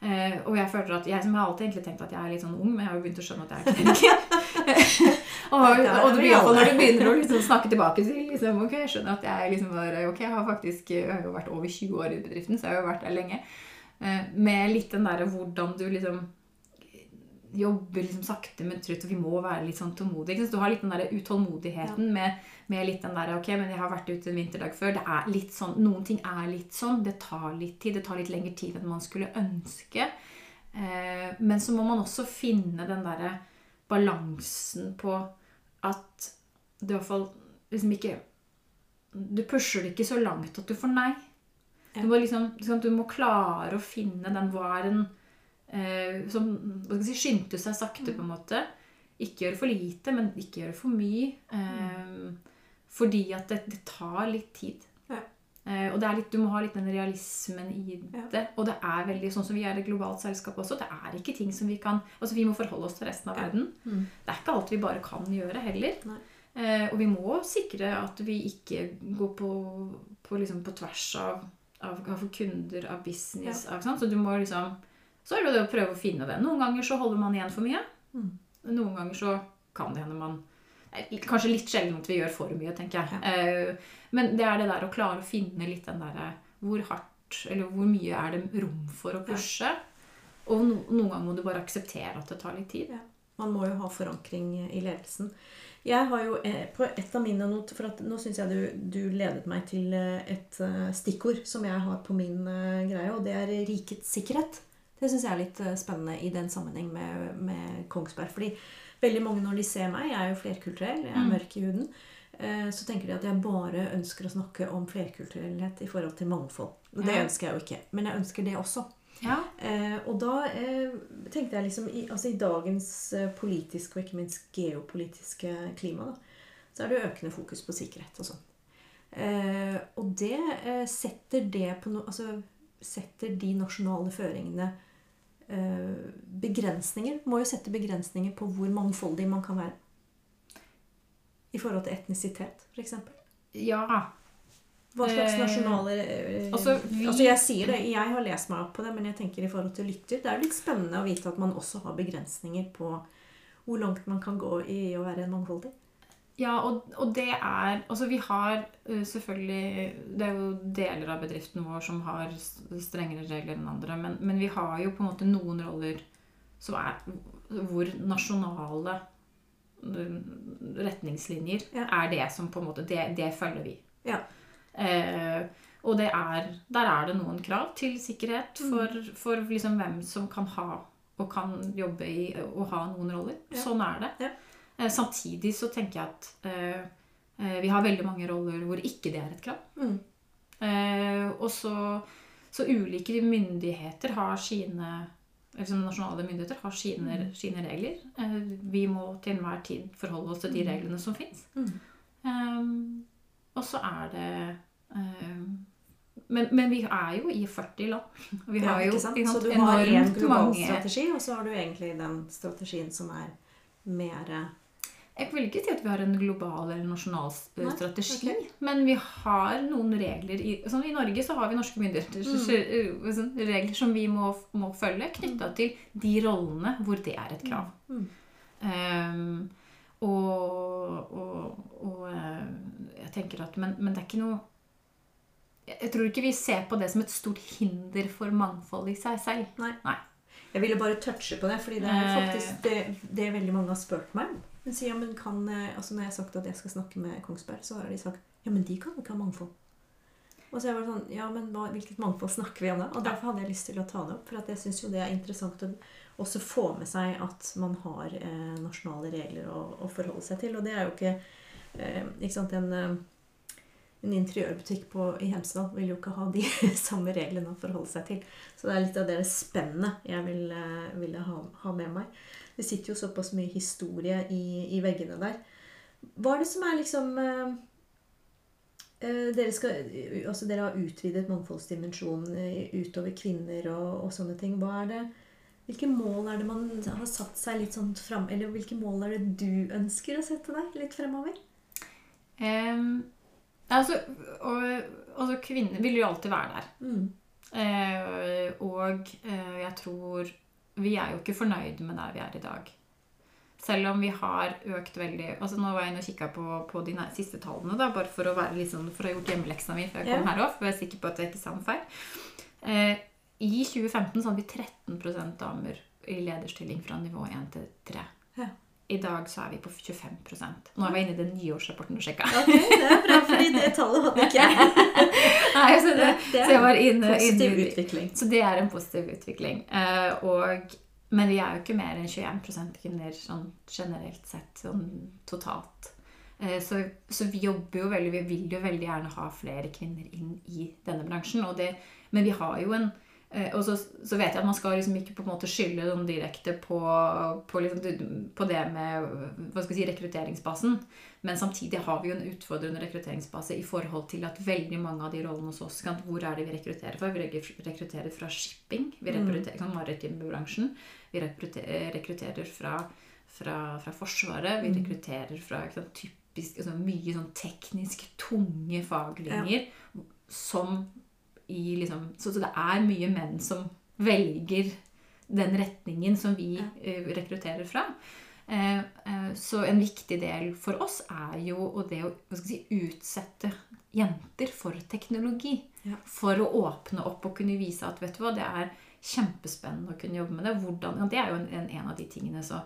Eh, og jeg føler at jeg som har alltid egentlig tenkt at jeg er litt sånn ung, men jeg har jo begynt å skjønne at jeg er ikke [LAUGHS] og, og blir iallfall når du begynner å liksom snakke tilbake til liksom, Ok, jeg skjønner at jeg liksom var, ok, jeg har faktisk jeg har jo vært over 20 år i bedriften, så jeg har jo vært der lenge. Eh, med litt den derre hvordan du liksom jobber liksom sakte, men trutt, og vi må være litt sånn tålmodige. Så du har litt den der utålmodigheten ja. med, med, litt den der Ok, men jeg har vært ute en vinterdag før. Det er litt sånn, Noen ting er litt sånn. Det tar litt tid. Det tar litt lengre tid enn man skulle ønske. Eh, men så må man også finne den derre balansen på at du i hvert fall liksom ikke Du pusher det ikke så langt at du får nei. Du må liksom, liksom du må klare å finne den er eh, som hva skal jeg si, skyndte seg sakte, på en måte. Ikke gjøre for lite, men ikke gjøre for mye. Eh, fordi at det, det, tar litt tid. Ja. Eh, og det er litt, du må ha litt den realismen i Ja. det. Og det er veldig sånn som vi er et globalt selskap også. Det er ikke ting som vi kan Altså vi må forholde oss til resten av verden. Mm. Det er ikke alt vi bare kan gjøre heller. Nei. Eh, og vi må sikre at vi ikke går på, på, liksom på tvers av, av, av kunder, av business. Av, sant? Så du må liksom Så er det å prøve å finne det. Noen ganger så holder man igjen for mye. Mm. Noen ganger så kan det hende man Kanskje litt sjelden at vi gjør for mye, tenker jeg. Eh, men det er det der å klare å finne litt den derre Hvor hardt eller hvor mye er det rom for å pushe? Og no, noen ganger må du bare akseptere at det tar litt tid. Man må jo ha forankring i ledelsen. Jeg har jo eh, på et av mine not, for at Nå syns jeg du, du ledet meg til eh, et eh, stikkord som jeg har på min eh, greie, og det er rikets sikkerhet. Det syns jeg er litt eh, spennende i den sammenheng med, med Kongsberg. Fordi veldig mange når de ser meg, jeg er jo flerkulturell, jeg er Mm. mørk i huden, eh, så tenker de at jeg bare ønsker å snakke om flerkulturellhet i forhold til mangfold. Det Ja. ønsker jeg jo ikke. Men jeg ønsker det også. Ja. Eh, og da eh, tenkte jeg liksom i, altså i dagens eh, politiske og ikke minst geopolitiske klima, da, så er det økende fokus på sikkerhet og sånn. Eh, og det eh, setter det på no, altså setter de nasjonale føringene begrensninger. Må jo sette begrensninger på hvor mangfoldig man kan være. I forhold til etnisitet, f.eks. ja. Hva slags Eh, nasjonale eh, altså, vi- altså Jeg sier det, jeg har lest meg opp på det, men jeg tenker i forhold til lytter Det er jo litt spennende å vite at man også har begrensninger på hvor langt man kan gå i å være mangfoldig. Ja, og, og det er Altså, vi har uh, selvfølgelig Det er jo deler av bedriften vår som har strengere regler enn andre, men, men vi har jo på en måte noen roller som er hvor nasjonale uh, retningslinjer Ja. er det som på en måte Det, det følger vi. Ja. Eh, og det er, der er det noen krav til sikkerhet Mm. for, for liksom hvem som kan ha og kan jobbe i og ha noen roller. Ja. Sånn er det. Ja. Eh, samtidig så tenker jeg at eh, eh, vi har veldig mange roller hvor ikke det er et krav. Mm. Eh, og så, så ulike myndigheter har sine liksom Nasjonale myndigheter har sine, Mm. sine regler. Vi må til enhver tid forholde oss til de Mm. reglene som fins. Mm. Um, og så er det um, men, men vi er jo i 40 land. Vi Ja, har jo sant? Så du har én global mange strategi, og så har du egentlig den strategien som er mer Jeg vil ikke si at vi har en global eller nasjonal Nei, strategi, ok. men vi har noen regler i, sånn, I Norge så har vi norske myndigheter Mm. sånn, regler som vi må, må følge, knytta til de rollene hvor det er et krav. Mm. Um, og og, og eh, jeg tenker at men, men det er ikke noe jeg tror ikke vi ser på det som et stort hinder for mangfold i seg selv. Jeg ville bare touche på det, fordi det er Eh. faktisk det, det veldig mange har spurt meg om. Men sier, ja, men kan, eh, altså Når jeg har sagt at jeg skal snakke med Kongsberg, så har de sagt ja, men de kan ikke ha mangfold. Og så er jeg bare sånn, ja, men hva, Hvilket mangfold snakker vi om da? Og Derfor hadde jeg lyst til å ta det opp. For at jeg syns jo det er interessant å også få med seg at man har eh, nasjonale regler å, å forholde seg til. Og det er jo ikke eh, ikke sant, en, eh, en interiørbutikk på, i Hemsedal vil jo ikke ha de [LAUGHS] samme reglene å forholde seg til. Så det er litt av det spennet jeg vil, eh, ville ha, ha med meg. Det sitter jo såpass mye historie i, i veggene der. Hva er det som er liksom eh, dere, skal, altså dere har utvidet mangfoldsdimensjonen eh, utover kvinner og, og sånne ting. Det, hvilke mål er det man har satt seg litt sånn fram Eller hvilke mål er det du ønsker å sette deg litt fremover? Um, altså, og, altså, kvinner vil jo alltid være der. Mm. Uh, og uh, jeg tror Vi er jo ikke fornøyd med der vi er i dag. Selv om vi har økt veldig altså Nå var jeg inne og kikka på, på de siste tallene, da, bare for å, være litt sånn, for å ha gjort hjemmeleksa mi før jeg kom Ja. her òg. For jeg er sikker på at jeg ikke sa noe feil. Eh, I 2015 så hadde vi 13 damer i lederstilling fra nivå 1 til 3. Ja. I dag så er vi på 25 Nå er vi inne i den nyårsrapporten og sjekka. Ok, det er bra, fordi det [LAUGHS] tallet hadde ikke jeg. Nei, så, det, Det er så inne, Positiv inn, utvikling. Så det er en positiv utvikling. Uh, og, men vi er jo ikke mer enn 21% kvinner sånn generelt sett, sånn totalt. Uh, så, så vi jobber jo veldig, vi vil jo veldig gjerne ha flere kvinner inn i denne bransjen. Det, men vi har jo en og så, så, vet jeg at man skal liksom ikke på en måte skylde noen direkte på, på, liksom, på, det med hva skal jeg si, rekrutteringsbasen. Men samtidig har vi jo en utfordrende rekrutteringsbase i forhold til at veldig mange av de rollene hos oss kan, Hvor er det vi rekrutterer fra? Vi rekrutterer fra shipping. Vi mm. rekrutterer fra maritime-bransjen. Vi rekrutterer fra, fra, fra, Forsvaret. Vi mm. rekrutterer fra sant, typisk, altså, mye sånn teknisk tunge faglinjer ja. som i liksom så, så, det er mye menn som velger den retningen som vi uh, rekrutterer fra. Uh, uh, så en viktig del for oss er jo det å si, utsette jenter for teknologi. Ja. For å åpne opp og kunne vise at vet du hva, det er kjempespennende å kunne jobbe med det. Hvordan, ja, det er jo en, en, av de tingene så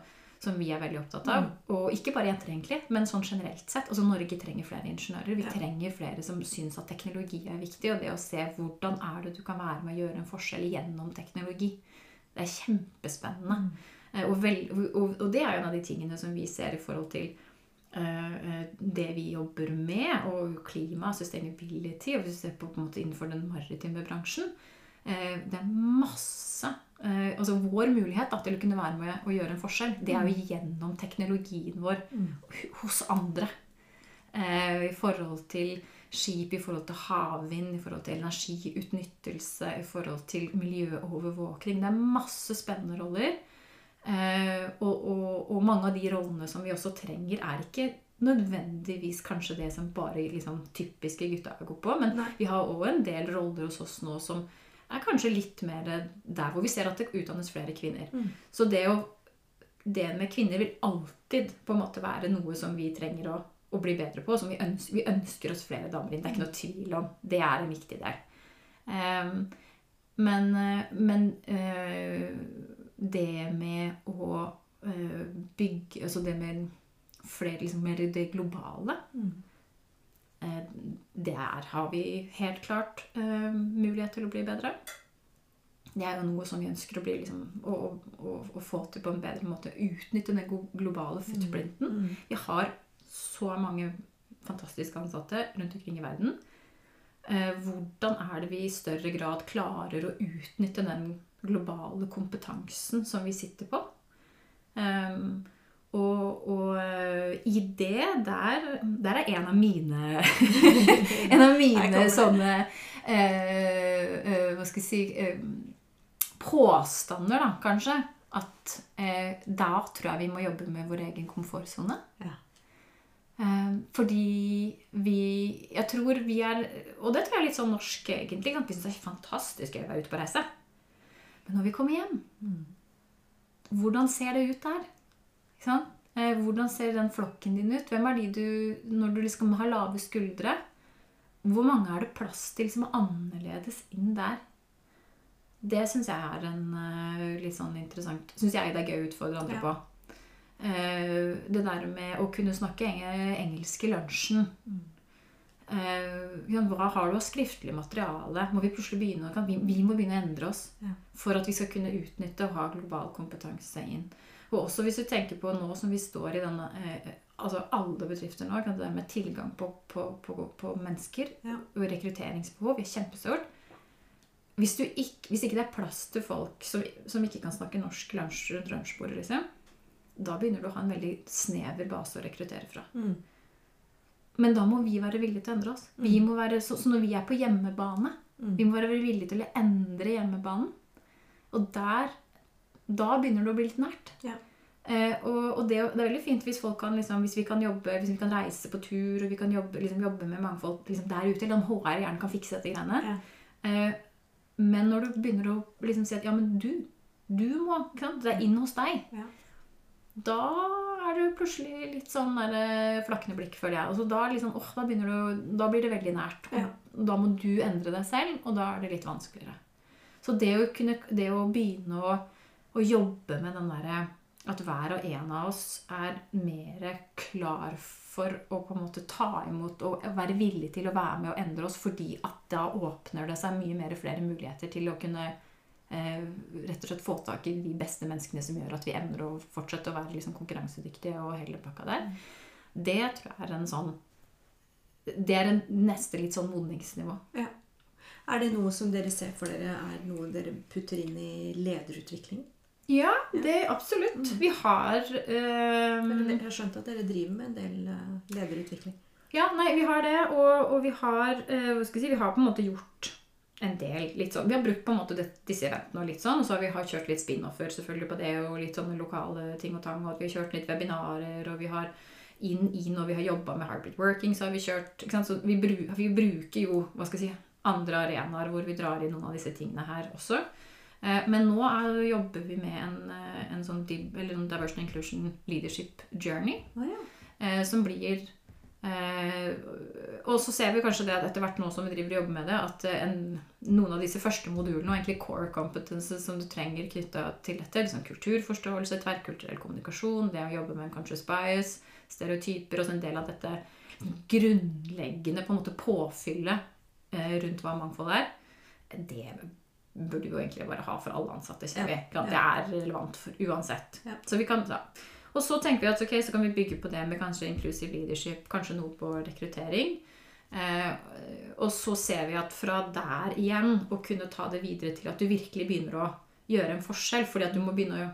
som vi er veldig opptatt av. Mm. Og ikke bare jenter, egentlig, men sånn generelt sett. Altså Norge trenger flere ingeniører. Vi ja. trenger flere som syns at teknologi er viktig. Og det å se hvordan er det du kan være med å gjøre en forskjell gjennom teknologi. Det er kjempespennende. Mm. Uh, og, vel, og, og, det er jo en av de tingene som vi ser i forhold til uh, det vi jobber med, og klima, sustainability, og hvis du ser på, på en måte innenfor den maritime bransjen. Uh, det er masse eh, altså Vår mulighet da, til å kunne være med og gjøre en forskjell, det er jo mm. gjennom teknologien vår mm. hos andre. Uh, I forhold til skip, i forhold til havvind, i forhold til energiutnyttelse, i forhold til miljøovervåkning. Det er masse spennende roller. Uh, og, og, og, mange av de rollene som vi også trenger, er ikke nødvendigvis kanskje det som bare liksom, typiske gutta går på. Men Nei. vi har òg en del roller hos oss nå som er kanskje litt mer der hvor vi ser at det utdannes flere kvinner. Mm. Så det, å, det med kvinner vil alltid på en måte være noe som vi trenger å, å bli bedre på. Som vi ønsker, vi ønsker, oss flere damer inn. Det er ikke noe tvil om. Det er en viktig del. Um, men, men uh, det med å uh, bygge Altså det med flere liksom mer det globale mm der har vi helt klart uh, mulighet til å bli bedre. Det er jo noe som vi ønsker å, bli, liksom, å, å, å, få til på en bedre måte. Utnytte den globale mm. footprinten. Mm. Vi har så mange fantastiske ansatte rundt omkring i verden. Uh, hvordan er det vi i større grad klarer å utnytte den globale kompetansen som vi sitter på? Um, og, og, eh, i det der, der er en av mine [LAUGHS] En av mine sånne eh, eh, Hva skal jeg si eh, Påstander, da, kanskje. At eh, da tror jeg vi må jobbe med vår egen komfortsone. Ja. Eh, fordi vi Jeg tror vi er Og det tror jeg er litt sånn norsk, egentlig. Vi syns det er fantastisk å være ute på reise. Men når vi kommer hjem, mm. hvordan ser det ut der? Eh, hvordan ser den flokken din ut? Hvem er de du Når du liksom har lave skuldre, hvor mange er det plass til som er annerledes inn der? Det syns jeg er en uh, litt sånn interessant Syns jeg det er gøy å utfordre andre ja. på. Uh, det der med å kunne snakke engelsk i lunsjen. Uh, hva har du av skriftlig materiale? Må vi plutselig begynne, vi, vi, må begynne å endre oss ja. for at vi skal kunne utnytte og ha global kompetanse inn. Og også hvis du tenker på nå som vi står i denne eh, altså Alle bedrifter nå, det med tilgang på, på, på, på mennesker ja. og rekrutteringsbehov er kjempestort. Hvis, ikke, hvis ikke det er plass til folk som, som ikke kan snakke norsk lunsj rundt lunsjbordet, liksom, da begynner du å ha en veldig snever base å rekruttere fra. Mm. Men da må vi være villige til å endre oss. Vi mm. må være, så, så når vi er på hjemmebane, mm. vi må være villige til å endre hjemmebanen. Og der da begynner det å bli litt nært. Ja. Eh, og, og det, det, er veldig fint hvis, folk kan, liksom, hvis vi kan jobbe, hvis vi kan reise på tur og vi kan jobbe, liksom, jobbe med mangfold liksom, der ute. Eller om HR gjerne kan fikse dette greiene. Ja. Eh, men når du begynner å liksom, si at ja, men du, du må Det er inn hos deg. Ja. Da er du plutselig litt sånn der, eh, flakkende blikk, føler jeg. Altså, da, liksom, oh, da, du, da, blir det veldig nært. Og da må du endre deg selv, og da er det litt vanskeligere. Så det å, kunne, det å begynne å å jobbe med den derre at hver og en av oss er mer klar for å på en måte ta imot og være villig til å være med og endre oss, fordi at da åpner det seg mye mer flere muligheter til å kunne eh, rett og slett få tak i de beste menneskene som gjør at vi evner å fortsette å være liksom konkurransedyktige og hele pakka der. Det tror jeg er en sånn Det er en neste litt sånn modningsnivå. Ja. Er det noe som dere ser for dere er noe dere putter inn i lederutvikling? Ja, det absolutt. Mm. Vi har um, Jeg har skjønt at dere driver med en del eh, lederutvikling. Ja, nei, vi har det, og, og vi har uh, hva skal jeg si, vi har på en måte gjort en del litt sånn. Vi har brukt på en måte det, disse eventene og litt sånn, og så har vi har kjørt litt spin-offer selvfølgelig på det, og litt sånne lokale ting og tang, og at vi har kjørt litt webinarer, og vi har inn i når vi har jobba med hybrid working, så har vi kjørt ikke sant? Så vi, bru, vi bruker jo hva skal jeg si, andre arenaer hvor vi drar inn noen av disse tingene her også. Eh, Men nå er, jobber vi med en, eh, en sånn en Diversion Inclusion Leadership Journey Oh, ja. eh, som blir Og så ser vi kanskje det at etter hvert nå som vi driver og jobber med det, at en, noen av disse første modulene, og egentlig core competences som du trenger knytta til dette, liksom kulturforståelse, tverrkulturell kommunikasjon, det å jobbe med unconscious bias, stereotyper, og så en del av dette grunnleggende på en måte påfyllet rundt hva mangfold er, det burde vi jo egentlig bare ha for alle ansatte, Ja. vi. Det er relevant for uansett. Ja. Så vi kan da. Og så tenker vi at ok, så kan vi bygge på det med kanskje inclusive leadership, kanskje noe på rekruttering. Eh, og så ser vi at fra der igjen å kunne ta det videre til at du virkelig begynner å gjøre en forskjell. fordi at du må begynne å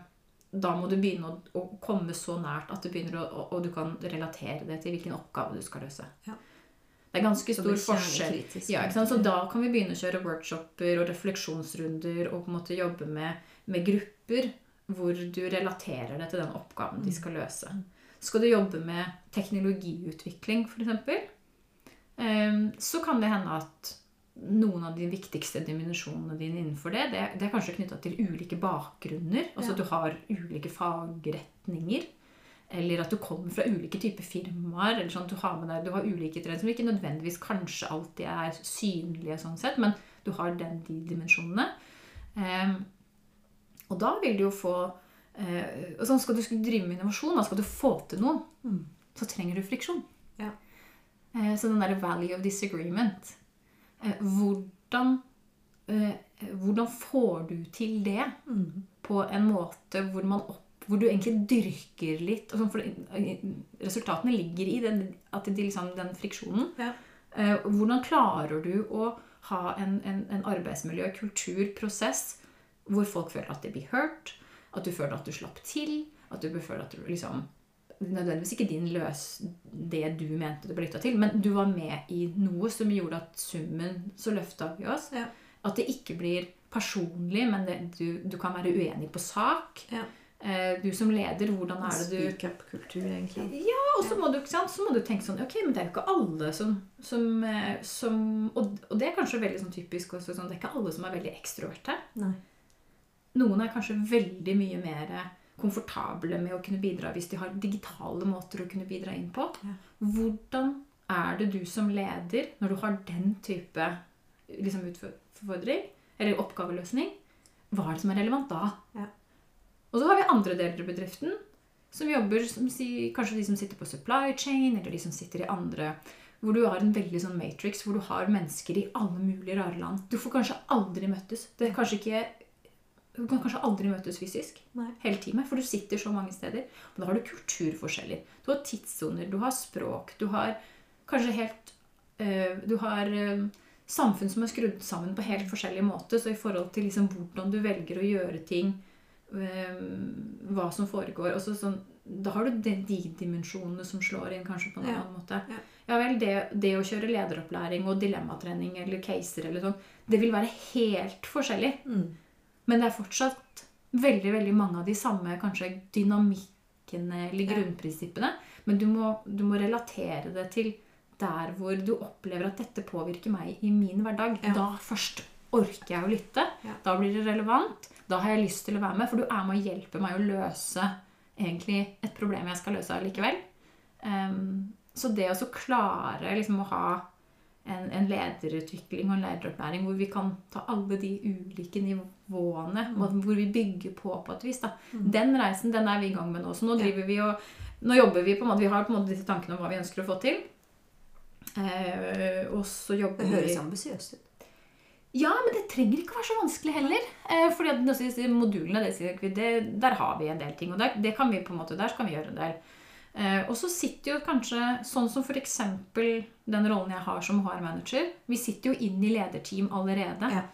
da må du begynne å, å komme så nært at du begynner å, og, og du kan relatere det til hvilken oppgave du skal løse. Ja. Det er ganske stor forskjell. Ja? Så da kan vi begynne å kjøre workshoper og refleksjonsrunder og på en måte jobbe med, med grupper hvor du relaterer det til den oppgaven de skal løse. Skal du jobbe med teknologiutvikling, f.eks., så kan det hende at noen av de viktigste dimensjonene dine innenfor det, det, det er kanskje knytta til ulike bakgrunner. Altså at du har ulike fagretninger. Eller at du kommer fra ulike typer firmaer. eller sånn at Du har med deg, du har ulike trender som ikke nødvendigvis kanskje alltid er synlige, sånn sett, men du har den, de dimensjonene. Ehm, og da vil du jo få eh, og sånn Skal du skulle drive med innovasjon, da skal du få til noe, Mm. så trenger du friksjon. Ja. Eh, så den derre value of disagreement eh, hvordan, eh, hvordan får du til det Mm. på en måte hvor, man opp, hvor du egentlig dyrker litt sånn, Resultatene ligger i den, de, liksom, den friksjonen. Ja. Eh, hvordan klarer du å ha en, en, en arbeidsmiljø, kultur, prosess hvor folk føler at de blir hørt, at du føler at du slapp til, at du føler at du liksom Nødvendigvis ikke din løs det du mente du ble lytta til, men du var med i noe som gjorde at summen så løfta vi oss. Ja. At det ikke blir personlig, men det, du, du kan være uenig på sak. Ja. Eh, du som leder, hvordan er det du Speak up-kultur, egentlig. ja, og så må, du, sant, så må du tenke sånn Ok, men det er jo ikke alle som, som, eh, som og, og det er kanskje veldig sånn typisk også, sånn, Det er ikke alle som er veldig ekstroverte. Nei. Noen er kanskje veldig mye mer komfortable med å kunne bidra hvis de har digitale måter å kunne bidra inn på. Ja. Hvordan er det du som leder, når du har den type liksom, utfordring, eller oppgaveløsning, hva er det som er relevant da? Ja. Og så har vi andre deler av bedriften som jobber som si, Kanskje de som sitter på supply chain, eller de som sitter i andre Hvor du har en veldig sånn matrix hvor du har mennesker i alle mulige rare land. Du får kanskje aldri møttes. Det er kanskje ikke Du kan kanskje aldri møtes fysisk Nei. hele teamet, for du sitter så mange steder. Men da har du kulturforskjeller. Du har tidssoner, du har språk, du har kanskje helt øh, Du har øh, samfunn som er skrudd sammen på helt forskjellige måter. Så i forhold til liksom hvordan du velger å gjøre ting, hva som foregår og så sånn, Da har du de, de dimensjonene som slår inn kanskje på en Ja. annen måte. Ja. Ja vel, det, det å kjøre lederopplæring og dilemmatrening eller caser eller sånn, det vil være helt forskjellig. Mm. Men det er fortsatt veldig veldig mange av de samme kanskje dynamikkene eller Ja. grunnprinsippene. Men du må, du må relatere det til der hvor du opplever at dette påvirker meg i min hverdag. Ja. Da først orker jeg å lytte. Ja. Da blir det relevant. Da har jeg lyst til å være med, for du er med å hjelpe meg å løse egentlig et problem jeg skal løse allikevel. Um, så det å så klare liksom å ha en, en lederutvikling og en lederopplæring hvor vi kan ta alle de ulike nivåene, og hvor vi bygger på på et vis. Da. Den reisen den er vi i gang med nå. Så nå driver vi og nå jobber vi på en måte, vi har på en måte disse tankene om hva vi ønsker å få til. Eh, og så jobber Det høres ambisiøst ut. Ja, men det trenger ikke å være så vanskelig heller. Eh, fordi at disse modulene, det, det, der har vi en del ting. Og der, det kan vi på en måte, der skal vi gjøre en del. Eh, og så sitter jo kanskje, sånn som f.eks. den rollen jeg har som HR-manager Vi sitter jo inn i lederteam allerede. Ja.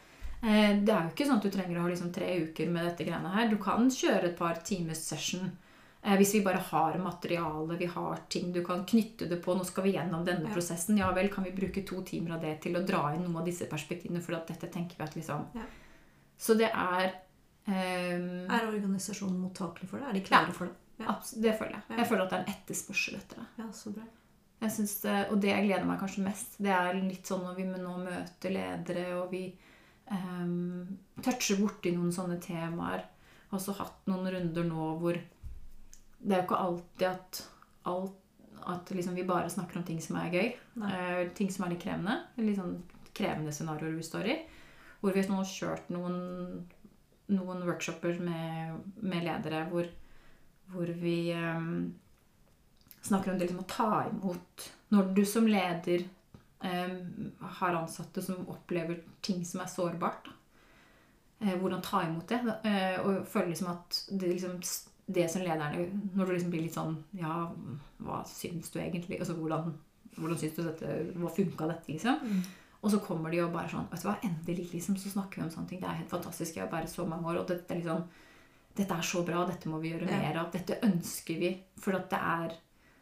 Eh, det er jo ikke sånn at du trenger å ha liksom tre uker med dette greiene her. Du kan kjøre et par times session hvis vi bare har materiale, vi har ting du kan knytte det på. Nå skal vi gjennom denne Ja. prosessen. Ja vel, kan vi bruke to timer av det til å dra inn noen av disse perspektivene? For dette tenker vi at liksom Ja. Så det er um, Er organisasjonen mottakelig for det? Er de klare Ja. for det? Ja. Det føler jeg. Jeg føler at det er en etterspørsel etter det. ja, så bra. Jeg synes og det jeg gleder meg kanskje mest, det er litt sånn når vi nå møter ledere, og vi um, toucher borti noen sånne temaer. Jeg har også hatt noen runder nå hvor det er jo ikke alltid at, alt, at liksom vi bare snakker om ting som er gøy. Eh, ting som er litt krevende. Litt sånn krevende scenarioer vi står i. Hvor vi har kjørt noen, noen workshoper med, med ledere hvor, hvor vi um, snakker om det liksom å ta imot Når du som leder um, har ansatte som opplever ting som er sårbart. Eh, hvordan ta imot det. Eh, og føle liksom at det, liksom, det som lederne Når du liksom blir litt sånn Ja, hva syns du egentlig? Altså, hvordan, hvordan syns du dette Hva funka dette, liksom? Mm. Og så kommer de og bare sånn Vet du hva, endelig liksom, så snakker vi om sånne ting. Det er helt fantastisk. Jeg har bare så mange år, og dette er liksom Dette er så bra, dette må vi gjøre mer av. Dette ønsker vi. For at det er,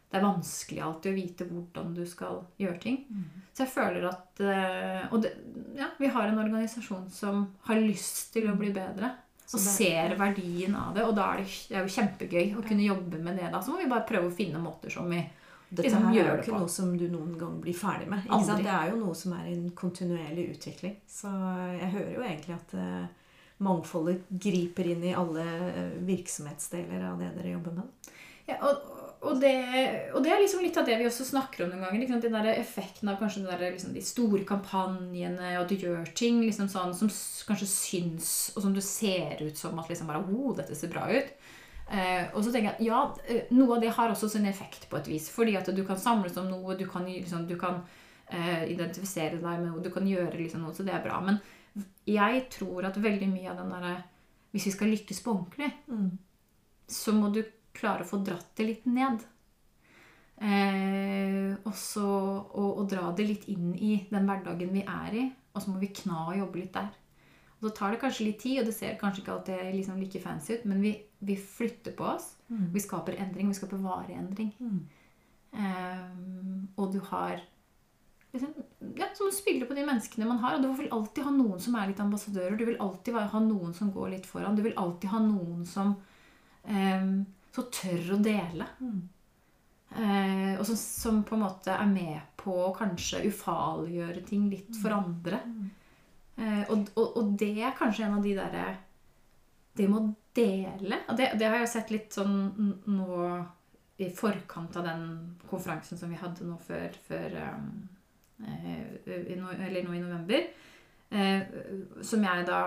det er vanskelig alltid å vite hvordan du skal gjøre ting. Mm. Så jeg føler at eh, Og det, ja, vi har en organisasjon som har lyst til å bli bedre. Og ser verdien av det. Og da er det, det er jo kjempegøy å kunne jobbe med det. da. Så må vi bare prøve å finne måter som vi Dette liksom her er jo ikke på. noe som du noen gang blir ferdig med. Det er jo noe som er en kontinuerlig utvikling. Så jeg hører jo egentlig at uh, mangfoldet griper inn i alle eh, virksomhetsdeler av det dere jobber med. Ja, og, og, det, og det er liksom litt av det vi også snakker om noen ganger. Liksom, den der effekten av kanskje der, liksom, de store kampanjene, og du gjør ting liksom sånn, som kanskje syns, og som du ser ut som at liksom bare, oh, dette ser bra ut. Eh, og så tenker jeg at ja, eh, noe av det har også sin effekt på et vis. Fordi at du kan samles om noe, du kan, liksom, du kan eh, identifisere deg med noe, du kan gjøre liksom, noe, så det er bra. Men jeg tror at veldig mye av den derre Hvis vi skal lykkes på ordentlig, så må du klare å få dratt det litt ned. Eh, og, så, og, og dra det litt inn i den hverdagen vi er i. Og så må vi kna og jobbe litt der. Og så tar det kanskje litt tid, og det ser kanskje ikke alltid liksom like fancy ut, men vi, vi flytter på oss. Vi skaper endring. Vi skaper varig endring. Eh, og du har liksom, ja, som å spille på de menneskene man har. Og du vil alltid ha noen som er litt ambassadører. Du vil alltid ha noen som går litt foran. Du vil alltid ha noen som eh, så tør å dele. Eh, og som, som på en måte er med på å kanskje ufarliggjøre ting litt for andre. Eh, og, og, og det er kanskje en av de derre Det med å dele og det, det har jeg sett litt sånn nå i forkant av den konferansen som vi hadde nå før, før um, eh, Eller nå i november. Eh, som jeg da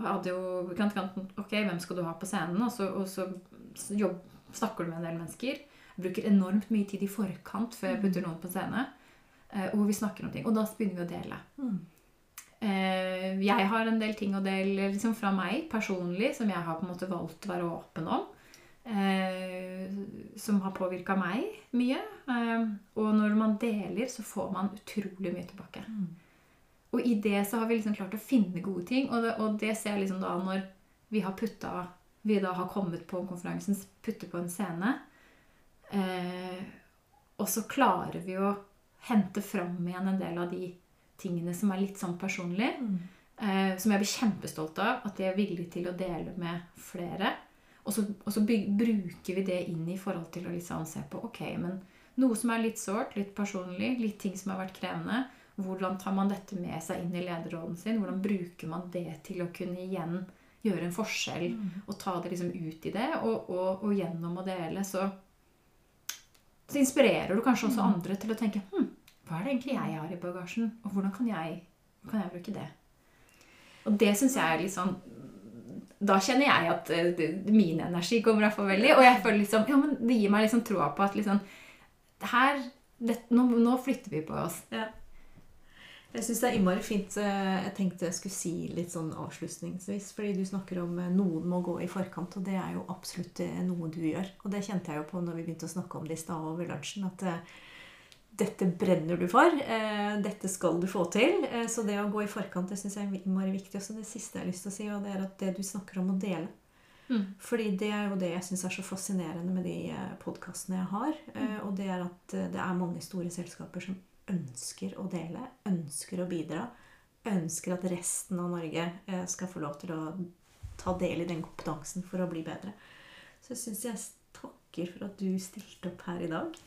hadde jo kant, kant, Ok, hvem skal du ha på scenen? Og så, og så jobb, snakker du med en del mennesker. Jeg bruker enormt mye tid i forkant før jeg putter noen på scene. eh, hvor vi snakker om ting. Og da begynner vi å dele. Eh, jeg har en del ting å dele liksom fra meg personlig som jeg har på en måte valgt å være åpen om. Eh, som har påvirka meg mye. Og når man deler, så får man utrolig mye tilbake. Og i det så har vi liksom klart å finne gode ting. Og det, og det ser jeg liksom da når vi har putta Vi da har kommet på konferansen, putter på en scene. Eh, og så klarer vi å hente fram igjen en del av de tingene som er litt sånn personlig. Eh, som jeg blir kjempestolt av. At jeg er villig til å dele med flere. Og så, og så byg, bruker vi det inn i forhold til å liksom se på ok, men noe som er litt sårt, litt personlig, litt ting som har vært krevende. Hvordan tar man dette med seg inn i lederrollen sin? Hvordan bruker man det til å kunne igjen gjøre en forskjell og ta det liksom ut i det? Og, og, og gjennom å dele så, så inspirerer du kanskje også andre til å tenke hm, hva er det egentlig jeg har i bagasjen? Og hvordan kan jeg, kan jeg bruke det? Og det syns jeg er litt sånn Da kjenner jeg at eh, det- min energi kommer iallfall veldig. Og jeg føler liksom, ja, men det gir meg liksom troa på at liksom her, det, nå, nå flytter vi på oss. Jeg syns det er innmari fint. eh, Jeg tenkte jeg skulle si litt sånn avslutningsvis. Fordi du snakker om eh, noen må gå i forkant, og det er jo absolutt eh, noe du gjør. Og det kjente jeg jo på når vi begynte å snakke om det i stad over lunsjen. At dette brenner du for. Dette skal du få til. Så det å gå i forkant det syns jeg er innmari viktig. Og så det siste jeg har lyst til å si, og det er at det du snakker om å dele. Mm. Fordi det er jo det jeg syns er så fascinerende med de podkastene jeg har. eh, Og det er at det er mange store selskaper som ønsker å dele, ønsker å bidra. Ønsker at resten av Norge eh, skal få lov til å ta del i den kompetansen for å bli bedre. Så jeg syns jeg takker for at du stilte opp her i dag.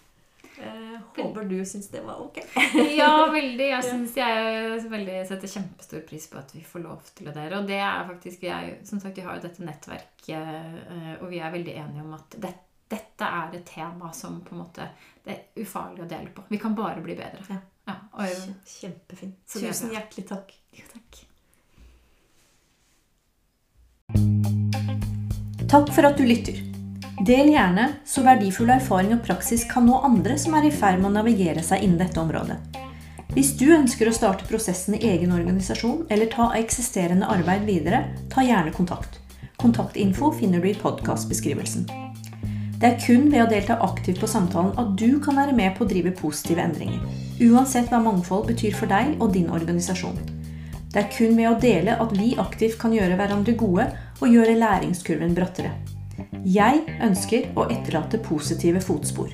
Eh, håper du syns det var ok. [LAUGHS] Ja, veldig. Jeg syns jeg veldig setter kjempestor pris på at vi får lov til det der. Og det er faktisk er, Som sagt, vi har jo dette nettverket, eh, og vi er veldig enige om at det, dette er et tema som på en måte Det er ufarlig å dele på. Vi kan bare bli bedre. Ja. Ja, og, Kje- Kjempefint. Så Tusen hjertelig takk. Ja, takk. Takk for at du lytter. Del gjerne, så verdifull erfaring og praksis kan nå andre som er i ferd med å navigere seg innen dette området. Hvis du ønsker å starte prosessen i egen organisasjon eller ta eksisterende arbeid videre, ta gjerne kontakt. Kontaktinfo finner du i podkastbeskrivelsen. Det er kun ved å delta aktivt på samtalen at du kan være med på å drive positive endringer. Uansett hva mangfold betyr for deg og din organisasjon. Det er kun ved å dele at vi aktivt kan gjøre hverandre gode og gjøre læringskurven brattere. Jeg ønsker å etterlate positive fotspor.